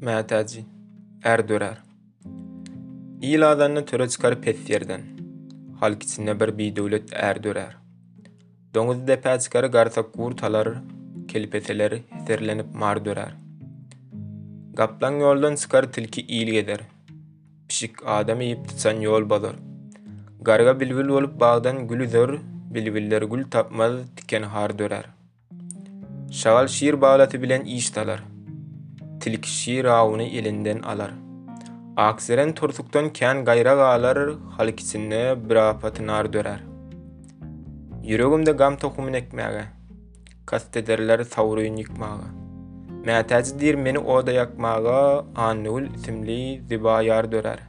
Mätäji, är dörär. Il azanda töre çykar pes ýerden. Halk içinde bir bidöwlet är dörär. Doňuz depä çykar garsak gur talar, kelpeseler heserlenip mar dörär. Gaplaň ýoldan çykar tilki il gezer. Pişik adam iýip tutsan ýol bozar. Garga bilbil bolup bagdan gül üzer, bilbiller gül tapmaz, tiken har dörer. Şagal şir balasy bilen iş salar. Tilki şir awuny elinden alar. Akseren tursukdan kän gaýra galar, halk içinde bir apaty nar dörer. Ýüregimde gam tohumyny ekmäge. Kast ederler Tawryn ýykmaga. Mätäç dir meni oda ýakmaga, Annagül isimli ziba ýar dörär.